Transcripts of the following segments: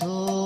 So.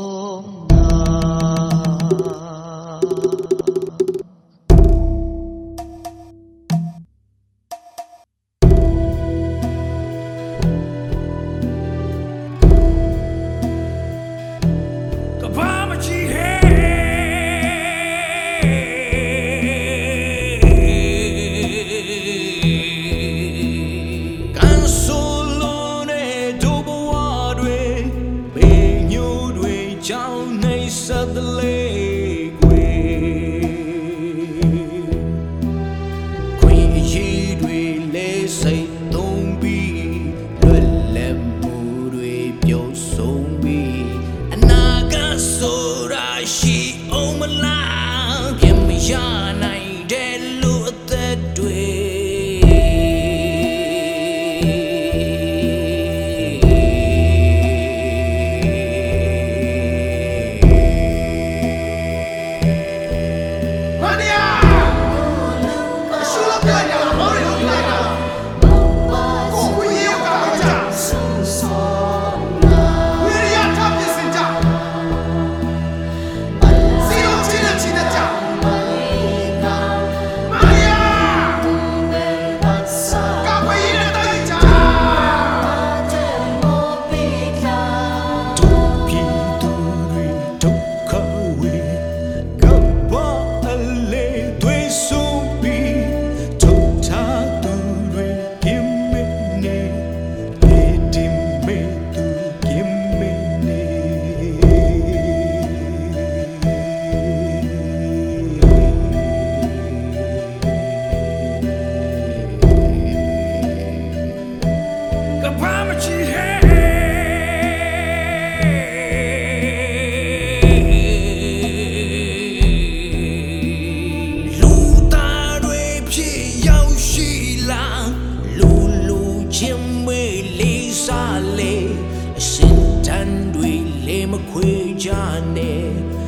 ရှိအောင်မလားခင်မရနိုင် Johnny.